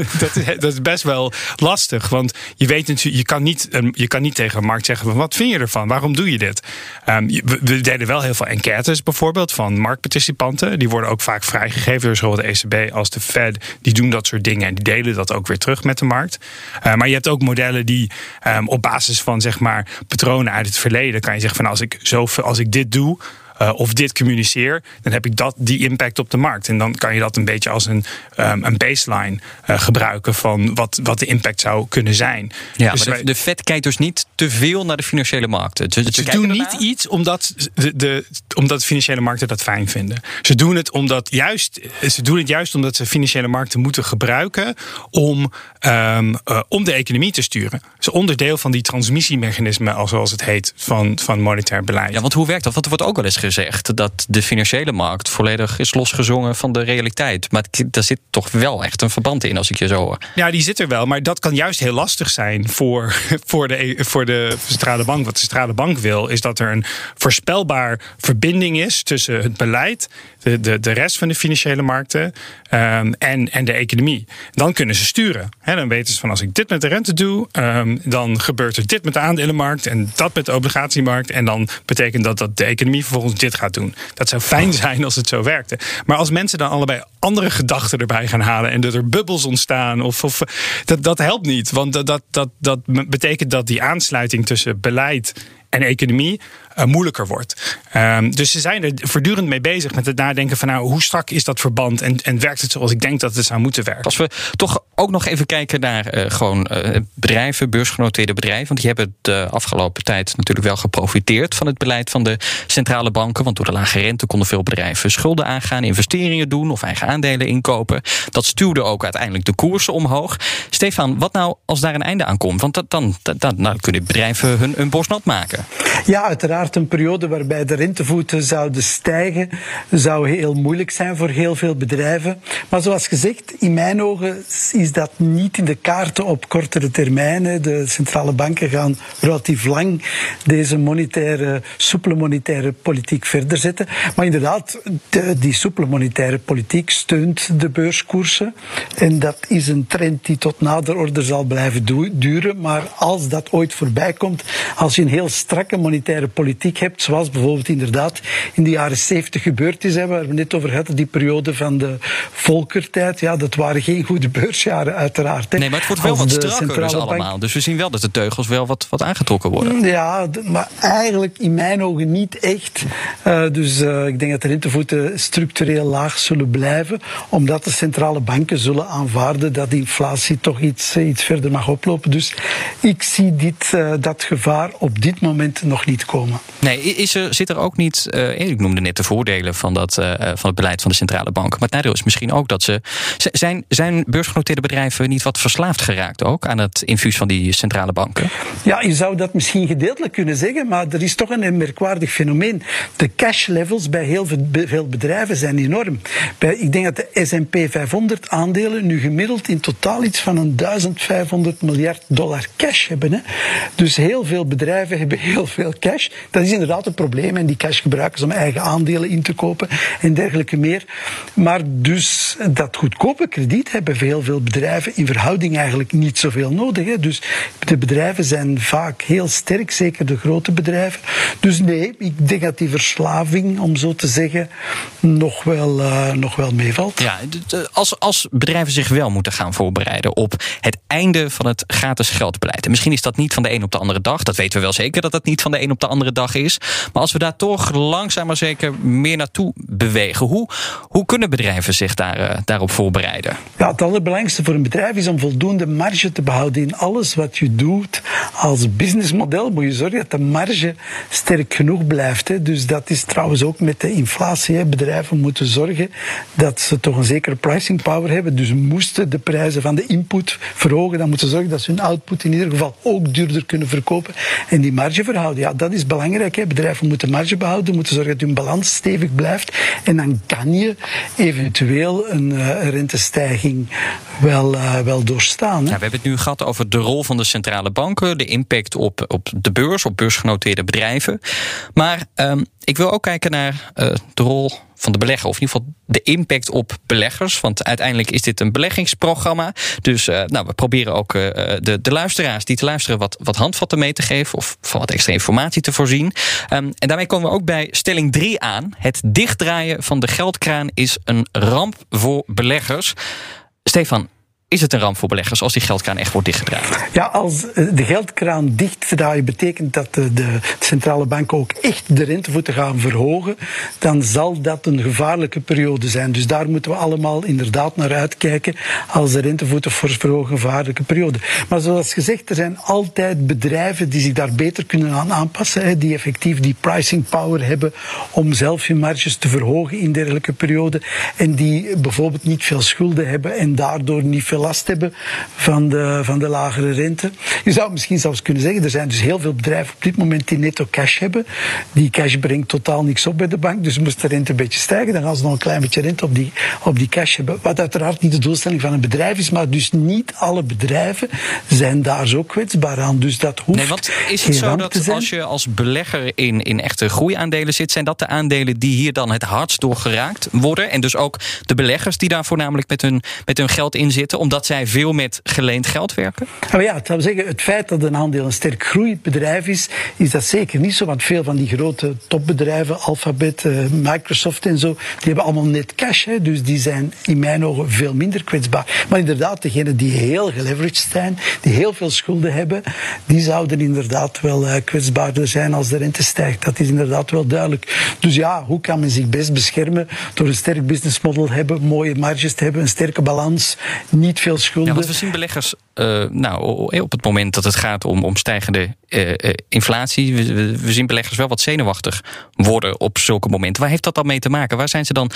dat, is, dat is best wel lastig. Want je weet natuurlijk, je kan niet, je kan niet tegen een markt zeggen: wat vind je ervan? Waarom doe je dit? Um, we, deden wel heel veel enquêtes bijvoorbeeld van marktparticipanten. Die worden ook vaak vrijgegeven door zowel de ECB als de Fed. Die doen dat soort dingen en die delen dat ook weer terug met de markt. Uh, maar je hebt ook modellen die um, op basis van zeg maar patronen uit het verleden kan je zeggen van als ik zoveel, als ik dit doe uh, of dit communiceer, dan heb ik dat, die impact op de markt. En dan kan je dat een beetje als een, um, een baseline uh, gebruiken van wat, wat de impact zou kunnen zijn. Ja, dus maar de, de Fed kijkt dus niet te veel naar de financiële markten. Ze, ze doen niet iets omdat de, de, omdat de financiële markten dat fijn vinden. Ze doen het omdat juist, ze doen het juist omdat ze financiële markten moeten gebruiken om, um, uh, om de economie te sturen. Is onderdeel van die transmissiemechanismen, zoals het heet, van, van monetair beleid. Ja, want hoe werkt dat? Want er wordt ook wel eens gezegd dat de financiële markt volledig is losgezongen van de realiteit. Maar daar zit toch wel echt een verband in, als ik je zo hoor. Ja, die zit er wel. Maar dat kan juist heel lastig zijn voor, voor, de, voor de centrale bank. Wat de centrale bank wil, is dat er een voorspelbaar verbinding is tussen het beleid, de, de, de rest van de financiële markten um, en, en de economie. Dan kunnen ze sturen. Dan weten ze van als ik dit met de rente doe, um, dan gebeurt er dit met de aandelenmarkt en dat met de obligatiemarkt. En dan betekent dat dat de economie vervolgens dit gaat doen. Dat zou fijn zijn als het zo werkte. Maar als mensen dan allebei andere gedachten erbij gaan halen en dat er bubbels ontstaan, of, of dat, dat helpt niet. Want dat, dat, dat, dat betekent dat die aansluiting tussen beleid en economie moeilijker wordt. Ehm, dus ze zijn er voortdurend mee bezig met het nadenken van nou, hoe strak is dat verband en, en werkt het zoals ik denk dat het zou moeten werken. Als we toch ook nog even kijken naar uh, gewoon uh, bedrijven, beursgenoteerde bedrijven, want die hebben de afgelopen tijd natuurlijk wel geprofiteerd van het beleid van de centrale banken, want door de lage rente konden veel bedrijven schulden aangaan, investeringen doen of eigen aandelen inkopen. Dat stuwde ook uiteindelijk de koersen omhoog. Stefan, wat nou als daar een einde aan komt? Want dat, dan, dan, dan kunnen bedrijven hun, hun borst nat maken. Ja, uiteraard een periode waarbij de rentevoeten zouden stijgen, zou heel moeilijk zijn voor heel veel bedrijven. Maar zoals gezegd, in mijn ogen is dat niet in de kaarten op kortere termijn. De centrale banken gaan relatief lang deze monetaire, soepele monetaire politiek verder zetten. Maar inderdaad, de, die soepele monetaire politiek steunt de beurskoersen. En dat is een trend die tot nader orde zal blijven duren. Maar als dat ooit voorbij komt, als je een heel strakke monetaire politiek hebt, zoals bijvoorbeeld inderdaad in de jaren 70 gebeurd is, hè, waar we net over hadden, die periode van de volkertijd, ja, dat waren geen goede beursjaren uiteraard. Hè. Nee, maar het wordt wel wat strakker dus allemaal. Dus we zien wel dat de teugels wel wat, wat aangetrokken worden. Ja, maar eigenlijk in mijn ogen niet echt. Uh, dus uh, ik denk dat de rentevoeten structureel laag zullen blijven, omdat de centrale banken zullen aanvaarden dat de inflatie toch iets, iets verder mag oplopen. Dus ik zie dit, uh, dat gevaar op dit moment nog niet komen. Nee, is er, zit er ook niet, ik noemde net de voordelen van, dat, van het beleid van de centrale banken, maar het nadeel is misschien ook dat ze, zijn, zijn beursgenoteerde bedrijven niet wat verslaafd geraakt ook aan het infuus van die centrale banken? Ja, je zou dat misschien gedeeltelijk kunnen zeggen, maar er is toch een merkwaardig fenomeen. De cash levels bij heel veel bedrijven zijn enorm. Bij, ik denk dat de S&P 500 aandelen nu gemiddeld in totaal iets van een 1500 miljard dollar cash hebben. Hè. Dus heel veel bedrijven hebben heel veel cash. Dat is inderdaad een probleem en die cash gebruiken ze om eigen aandelen in te kopen en dergelijke meer. Maar dus dat goedkope krediet hebben heel veel bedrijven in verhouding eigenlijk niet zoveel nodig. Hè. Dus de bedrijven zijn vaak heel sterk, zeker de grote bedrijven. Dus nee, ik denk dat die verslaving, om zo te zeggen, nog wel, uh, nog wel meevalt. Ja, als, als bedrijven zich wel moeten gaan voorbereiden op het einde van het gratis geldbeleid. En misschien is dat niet van de een op de andere dag. Dat weten we wel zeker dat dat niet van de een op de andere is. Maar als we daar toch langzaam maar zeker meer naartoe bewegen, hoe, hoe kunnen bedrijven zich daar, uh, daarop voorbereiden? Ja, het allerbelangrijkste voor een bedrijf is om voldoende marge te behouden in alles wat je doet. Als businessmodel moet je zorgen dat de marge sterk genoeg blijft. Hè. Dus dat is trouwens ook met de inflatie. Hè. Bedrijven moeten zorgen dat ze toch een zekere pricing power hebben. Dus moesten de prijzen van de input verhogen, dan moeten ze zorgen dat ze hun output in ieder geval ook duurder kunnen verkopen. En die marge verhouden, ja, dat is belangrijk. Hè. Bedrijven moeten marge behouden, moeten zorgen dat hun balans stevig blijft. En dan kan je eventueel een, uh, rentestijging wel, uh, wel doorstaan. Hè. We hebben het nu gehad over de rol van de centrale banken, de impact op, op de beurs, op beursgenoteerde bedrijven. Maar um, ik wil ook kijken naar uh, de rol van de belegger, of in ieder geval de impact op beleggers. Want uiteindelijk is dit een beleggingsprogramma. Dus uh, nou, we proberen ook uh, de, de luisteraars die te luisteren wat, wat handvatten mee te geven of van wat extra informatie te voorzien. Um, en daarmee komen we ook bij stelling 3 aan. Het dichtdraaien van de geldkraan is een ramp voor beleggers. Stefan, is het een ramp voor beleggers als die geldkraan echt wordt dichtgedraaid? Ja, als eh, de geldkraan dichtdraaien betekent dat de, centrale banken ook echt de rentevoeten gaan verhogen, dan zal dat een gevaarlijke periode zijn. Dus daar moeten we allemaal inderdaad naar uitkijken als de rentevoeten verhogen, een gevaarlijke periode. Maar zoals gezegd, er zijn altijd bedrijven die zich daar beter kunnen aan aanpassen, die effectief die pricing power hebben om zelf hun marges te verhogen in dergelijke perioden en die bijvoorbeeld niet veel schulden hebben en daardoor niet veel last hebben van de, van de lagere rente. Je zou misschien zelfs kunnen zeggen, er zijn dus heel veel bedrijven op dit moment die netto cash hebben. Die cash brengt totaal niks op bij de bank, dus moest de rente een beetje stijgen, dan gaan ze nog een klein beetje rente op die, op die cash hebben. Wat uiteraard niet de doelstelling van een bedrijf is, maar dus niet alle bedrijven zijn daar zo kwetsbaar aan. Dus dat hoeft Nee, want is het zo dat als je als belegger in, in echte groeiaandelen zit, zijn dat de aandelen die hier dan het hardst door geraakt worden? En dus ook de beleggers die daar voornamelijk met hun, met hun geld in zitten? Omdat zij veel met geleend geld werken? Nou ja, het, zeggen, het feit dat een aandeel een sterk groeibedrijf is, is dat zeker niet zo. Want veel van die grote topbedrijven, Alphabet, uh, Microsoft en zo, die hebben allemaal net cash. Hè, dus die zijn in mijn ogen veel minder kwetsbaar. Maar inderdaad, degenen die heel geleveraged zijn, die heel veel schulden hebben, die zouden inderdaad wel uh, kwetsbaarder zijn als de rente stijgt. Dat is inderdaad wel duidelijk. Dus ja, hoe kan men zich best beschermen door een sterk businessmodel hebben, mooie marges te hebben, een sterke balans, niet veel schulden. Ja, want we zien beleggers uh, nou, op het moment dat het gaat om, om stijgende uh, inflatie, we, we, zien beleggers wel wat zenuwachtig worden op zulke momenten. Waar heeft dat dan mee te maken? Waar zijn ze dan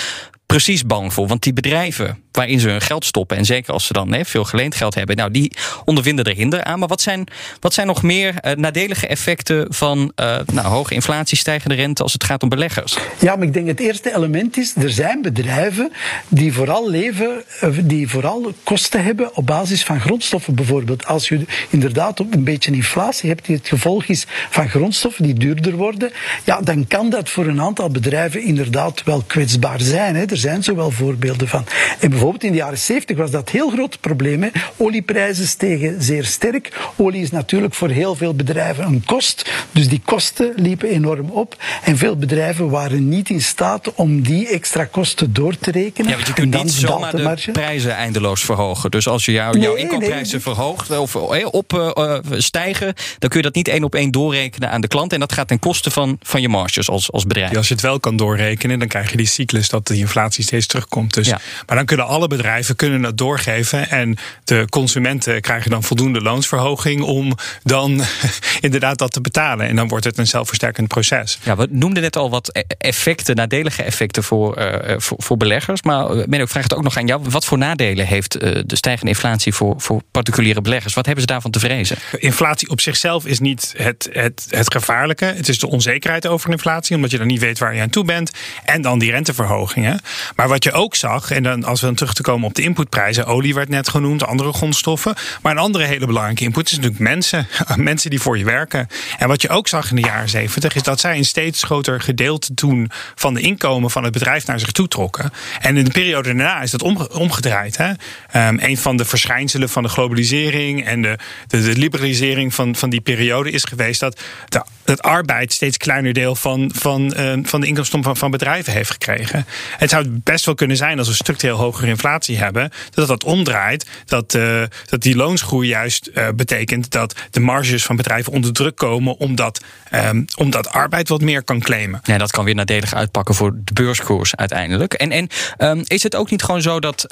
precies bang voor? Want die bedrijven waarin ze hun geld stoppen, en zeker als ze dan veel geleend geld hebben, nou, die ondervinden er hinder aan. Maar wat zijn, wat zijn nog meer uh, nadelige effecten van uh, nou, hoge inflatie, stijgende rente als het gaat om beleggers? Ja, maar ik denk het eerste element is, er zijn bedrijven die vooral leven, die vooral kosten hebben op basis van grondstoffen bijvoorbeeld. Als je inderdaad een beetje inflatie hebt die het gevolg is van grondstoffen die duurder worden, ja, dan kan dat voor een aantal bedrijven inderdaad wel kwetsbaar zijn. Hè. Zijn zo wel voorbeelden van. En bijvoorbeeld in de jaren 70 was dat heel groot probleem. Hè. Olieprijzen stegen zeer sterk. Olie is natuurlijk voor heel veel bedrijven een kost. Dus die kosten liepen enorm op. En veel bedrijven waren niet in staat om die extra kosten door te rekenen. Ja, want je kunt niet zomaar de, de prijzen eindeloos verhogen. Dus als je jou, jouw nee, inkoopprijzen nee. verhoogt of op uh, stijgen, dan kun je dat niet één op één doorrekenen aan de klant. En dat gaat ten koste van, van je marges als, als bedrijf. Ja, als je het wel kan doorrekenen, dan krijg je die cyclus dat de inflatie steeds terugkomt. Dus, ja. Maar dan kunnen alle bedrijven kunnen dat doorgeven. En de consumenten krijgen dan voldoende loonsverhoging om dan inderdaad dat te betalen. En dan wordt het een zelfversterkend proces. Ja, we noemden net al wat effecten, nadelige effecten voor, uh, voor, voor, beleggers. Maar men ook vraagt ook nog aan jou: wat voor nadelen heeft uh, de stijgende inflatie voor, voor particuliere beleggers? Wat hebben ze daarvan te vrezen? Inflatie op zichzelf is niet het, het, het gevaarlijke. Het is de onzekerheid over inflatie, omdat je dan niet weet waar je aan toe bent. En dan die renteverhogingen. Maar wat je ook zag, en dan als we dan terug te komen op de inputprijzen, olie werd net genoemd, andere grondstoffen. Maar een andere hele belangrijke input is natuurlijk mensen. Mensen die voor je werken. En wat je ook zag in de jaren zeventig, is dat zij een steeds groter gedeelte toen van de inkomen van het bedrijf naar zich toe trokken. En in de periode daarna is dat omgedraaid. Hè? Um, een van de verschijnselen van de globalisering en de, de, de liberalisering van, van die periode is geweest dat de, het arbeid steeds kleiner deel van, van, uh, van de inkomsten van, van bedrijven heeft gekregen. Het zou best wel kunnen zijn als we structureel hogere inflatie hebben, dat dat omdraait. Dat, uh, dat die loonsgroei juist uh, betekent dat de marges van bedrijven onder druk komen, omdat, um, omdat arbeid wat meer kan claimen. Ja, dat kan weer nadelig uitpakken voor de beurskoers uiteindelijk. En, en um, is het ook niet gewoon zo dat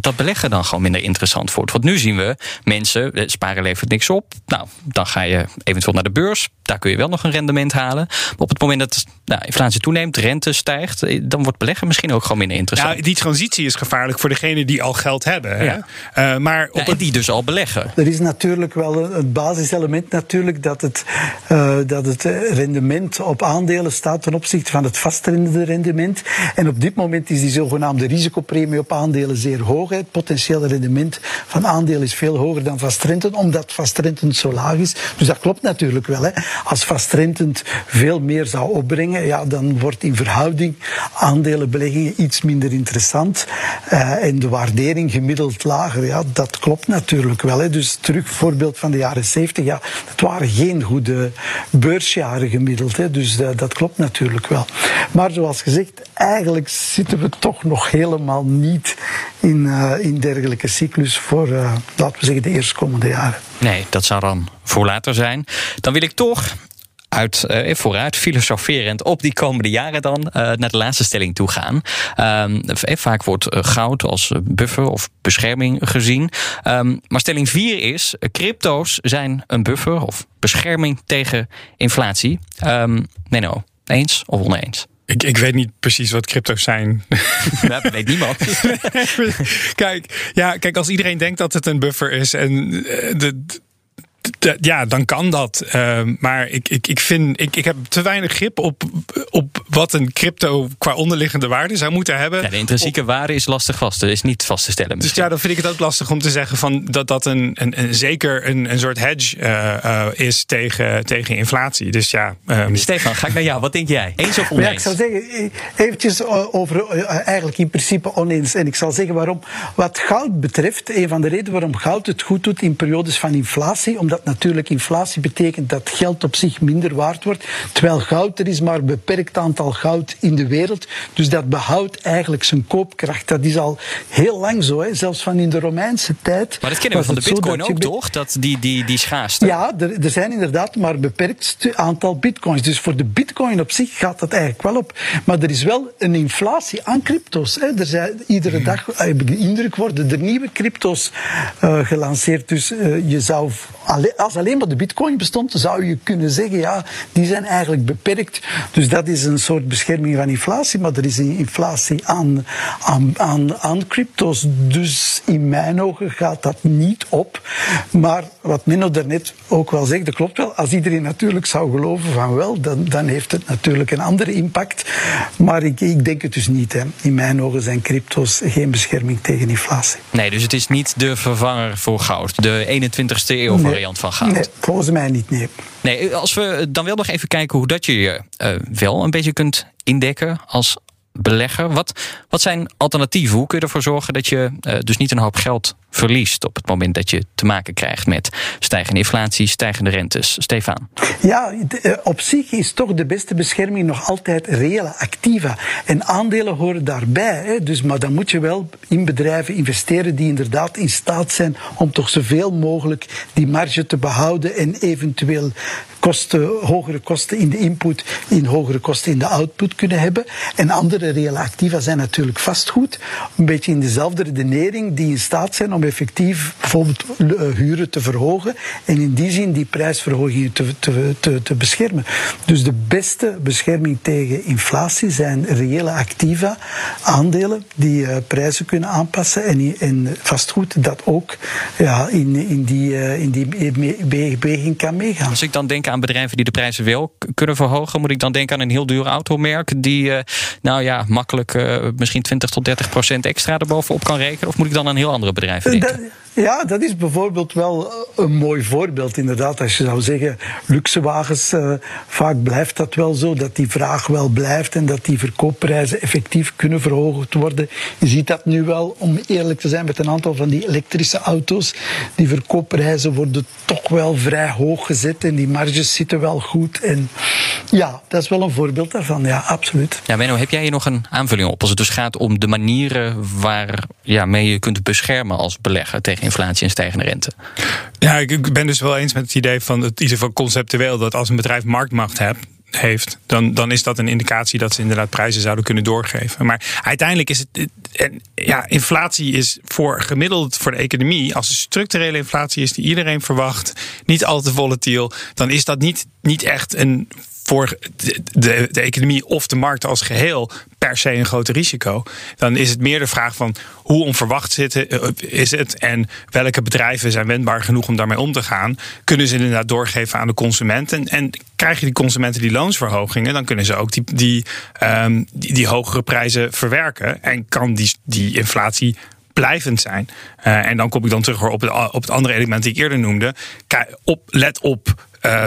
dat beleggen dan gewoon minder interessant wordt? Want nu zien we mensen, sparen levert niks op. Nou, dan ga je eventueel naar de beurs. Daar kun je wel nog een rendement halen. Maar op het moment dat nou, inflatie toeneemt, rente stijgt, dan wordt beleggen misschien ook gewoon minder interessant. Ja, die transitie is gevaarlijk voor degenen die al geld hebben. Ja. Uh, maar op ja, en die dus al beleggen. Er is natuurlijk wel een, basiselement natuurlijk dat het, uh, dat het rendement op aandelen staat ten opzichte van het vastrendende rendement. En op dit moment is die zogenaamde risicopremie op aandelen zeer hoog. Het potentiële rendement van aandelen is veel hoger dan vastrenten, omdat vastrenten zo laag is. Dus dat klopt natuurlijk wel. Hè. Als vastrentend veel meer zou opbrengen, ja, dan wordt in verhouding aandelenbeleggingen iets minder interessant. Uh, en de waardering gemiddeld lager. Ja, dat klopt natuurlijk wel. Hè. Dus terug voorbeeld van de jaren 70. Ja, het waren geen goede beursjaren gemiddeld. Hè. Dus uh, dat klopt natuurlijk wel. Maar zoals gezegd, eigenlijk zitten we toch nog helemaal niet in, uh, in dergelijke cyclus voor, laten we zeggen, de eerstkomende jaren. Nee, dat zou dan voor later zijn. Dan wil ik toch uit, uh, vooruit, filosoferend op die komende jaren dan uh, naar de laatste stelling toe gaan. Um, vaak wordt goud als buffer of bescherming gezien. Um, maar stelling 4 is: crypto's zijn een buffer of bescherming tegen inflatie. Um, nee, no. Eens of oneens? Ik, ik weet niet precies wat crypto's zijn. Dat weet niemand. kijk, ja, kijk, als iedereen denkt dat het een buffer is en de, ja, dan kan dat. Uh, maar ik, ik, ik vind, ik, ik heb te weinig grip op, op wat een crypto qua onderliggende waarde zou moeten hebben. Ja, de intrinsieke waarde is lastig vast, is niet vast te stellen. Dus ja, dan vind ik het ook lastig om te zeggen van dat dat een, een, een zeker een, een soort hedge uh, uh, is tegen, tegen inflatie. Dus ja. Um... Stefan, ga ik naar jou. Wat denk jij? Eens of oneens? Ja, ik zou zeggen, eventjes over eigenlijk in principe oneens. En ik zal zeggen waarom. Wat goud betreft, een van de redenen waarom goud het goed doet in periodes van inflatie, omdat natuurlijk inflatie betekent dat geld op zich minder waard wordt. Terwijl goud, er is maar een beperkt aantal goud in de wereld. Dus dat behoudt eigenlijk zijn koopkracht. Dat is al heel lang zo, hè. zelfs van in de Romeinse tijd. Maar dat kennen we van de bitcoin ook, toch? Dat die, die, die schaarste. Ja, er, er zijn inderdaad maar een beperkt aantal bitcoins. Dus voor de bitcoin op zich gaat dat eigenlijk wel op. Maar er is wel een inflatie aan crypto's. Hè. Er zijn, iedere Mhm. dag, heb ik de indruk, worden er nieuwe crypto's uh, gelanceerd. Dus uh, je zou, als alleen maar de bitcoin bestond, zou je kunnen zeggen, ja, die zijn eigenlijk beperkt. Dus dat is een soort bescherming van inflatie, maar er is een inflatie aan, aan, aan, aan crypto's. Dus in mijn ogen gaat dat niet op. Maar wat Menno daarnet ook wel zegt, dat klopt wel. Als iedereen natuurlijk zou geloven van wel, dan, dan heeft het natuurlijk een andere impact. Maar ik, ik denk het dus niet. Hè. In mijn ogen zijn crypto's geen bescherming tegen inflatie. Nee, dus het is niet de vervanger voor goud. De 21ste eeuw variant van goud. Nee, volgens mij niet, nee. Nee, als we dan wel nog even kijken hoe dat je je uh, wel een beetje kunt indekken als belegger. Wat, wat zijn alternatieven? Hoe kun je ervoor zorgen dat je uh, dus niet een hoop geld verliest op het moment dat je te maken krijgt met stijgende inflatie, stijgende rentes? Stefan. Ja, op zich is toch de beste bescherming nog altijd reële activa. En aandelen horen daarbij. Dus, maar dan moet je wel in bedrijven investeren die inderdaad in staat zijn om toch zoveel mogelijk die marge te behouden en eventueel kosten, hogere kosten in de input, in hogere kosten in de output kunnen hebben. En andere reële activa zijn natuurlijk vastgoed. Een beetje in dezelfde redenering die in staat zijn om effectief bijvoorbeeld huren te verhogen en in die zin die prijsverhogingen te, te, te, te beschermen. Dus de beste bescherming tegen inflatie zijn reële activa, aandelen die uh, prijzen kunnen aanpassen en, en vastgoed dat ook ja, in, in die, uh, in die beweging kan meegaan. Als ik dan denk aan bedrijven die de prijzen wel kunnen verhogen, moet ik dan denken aan een heel duur automerk die nou ja, makkelijk misschien 20 tot 30 procent extra erbovenop kan rekenen? Of moet ik dan aan heel andere bedrijven denken? Dat, ja, dat is bijvoorbeeld wel een mooi voorbeeld inderdaad. Als je zou zeggen, luxe wagens, uh, vaak blijft dat wel zo, dat die vraag wel blijft en dat die verkoopprijzen effectief kunnen verhoogd worden. Je ziet dat nu wel, om eerlijk te zijn, met een aantal van die elektrische auto's. Die verkoopprijzen worden toch wel vrij hoog gezet en die marges zitten wel goed. En ja, dat is wel een voorbeeld daarvan, ja, absoluut. Ja, Menno, heb jij hier nog een aanvulling op? Als het dus gaat om de manieren waar ja, je kunt beschermen als belegger tegen inflatie en stijgende rente. Ja, ik ben dus wel eens met het idee van het ieder conceptueel dat als een bedrijf marktmacht hebt, heeft, dan, dan is dat een indicatie dat ze inderdaad prijzen zouden kunnen doorgeven. Maar uiteindelijk is het. En ja, inflatie is voor gemiddeld voor de economie, als er structurele inflatie is die iedereen verwacht, niet al te volatiel, dan is dat niet, niet echt een voor de, de, economie of de markt als geheel per se een groot risico. Dan is het meer de vraag van hoe onverwacht is het en welke bedrijven zijn wendbaar genoeg om daarmee om te gaan. Kunnen ze inderdaad doorgeven aan de consumenten? En krijg je die consumenten die loonsverhogingen, dan kunnen ze ook die, die, um, die, die hogere prijzen verwerken en kan die, die inflatie blijvend zijn. Uh, en dan kom ik dan terug op het, op het andere element die ik eerder noemde. Op, let op. Uh,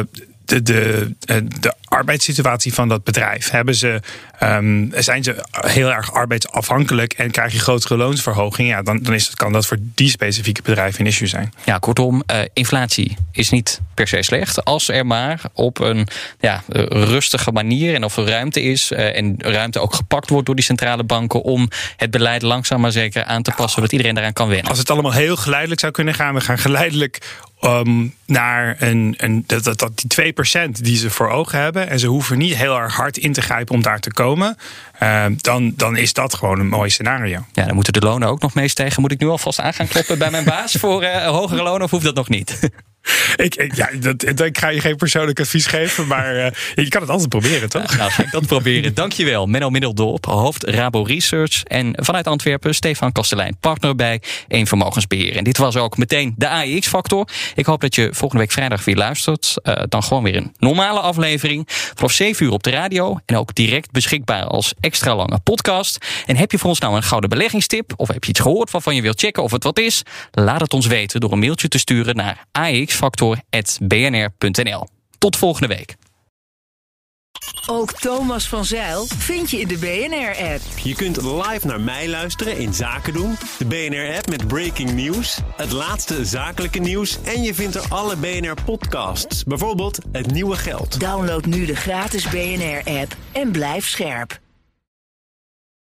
de, de, de arbeidssituatie van dat bedrijf. Hebben ze, um, zijn ze heel erg arbeidsafhankelijk en krijg je grotere loonsverhoging? Ja, dan, dan is het, kan dat voor die specifieke bedrijven een issue zijn. Ja, kortom, uh, inflatie is niet per se slecht. Als er maar op een ja, rustige manier en of er ruimte is uh, en ruimte ook gepakt wordt door die centrale banken om het beleid langzaam maar zeker aan te passen, zodat iedereen daaraan kan wennen. Als het allemaal heel geleidelijk zou kunnen gaan, we gaan geleidelijk um, naar een, een, dat, dat, die 2% die ze voor ogen hebben. En ze hoeven niet heel erg hard in te grijpen om daar te komen. Uh, dan, dan is dat gewoon een mooi scenario. Ja, dan moeten de lonen ook nog meestijgen. Moet ik nu alvast aan gaan kloppen bij mijn baas voor uh, hogere lonen of hoeft dat nog niet? Ik, ik, ja, dat, ik ga je geen persoonlijk advies geven, maar uh, je kan het altijd proberen, toch? Nou, ga ik dat proberen. Dankjewel, Menno Middeldorp, hoofd Rabo Research. En vanuit Antwerpen, Stefan Kastelein, partner bij Eén Vermogensbeheer. En dit was ook meteen de AEX-factor. Ik hoop dat je volgende week vrijdag weer luistert. Uh, dan gewoon weer een normale aflevering. Vanaf 7 uur op de radio. En ook direct beschikbaar als extra lange podcast. En heb je voor ons nou een gouden beleggingstip? Of heb je iets gehoord waarvan je wilt checken of het wat is? Laat het ons weten door een mailtje te sturen naar axfactor.bnr.nl. Tot volgende week. Ook Thomas van Zeil vind je in de BNR-app. Je kunt live naar mij luisteren in Zaken doen. De BNR-app met breaking news, het laatste zakelijke nieuws... en je vindt er alle BNR-podcasts, bijvoorbeeld Het Nieuwe Geld. Download nu de gratis BNR-app en blijf scherp.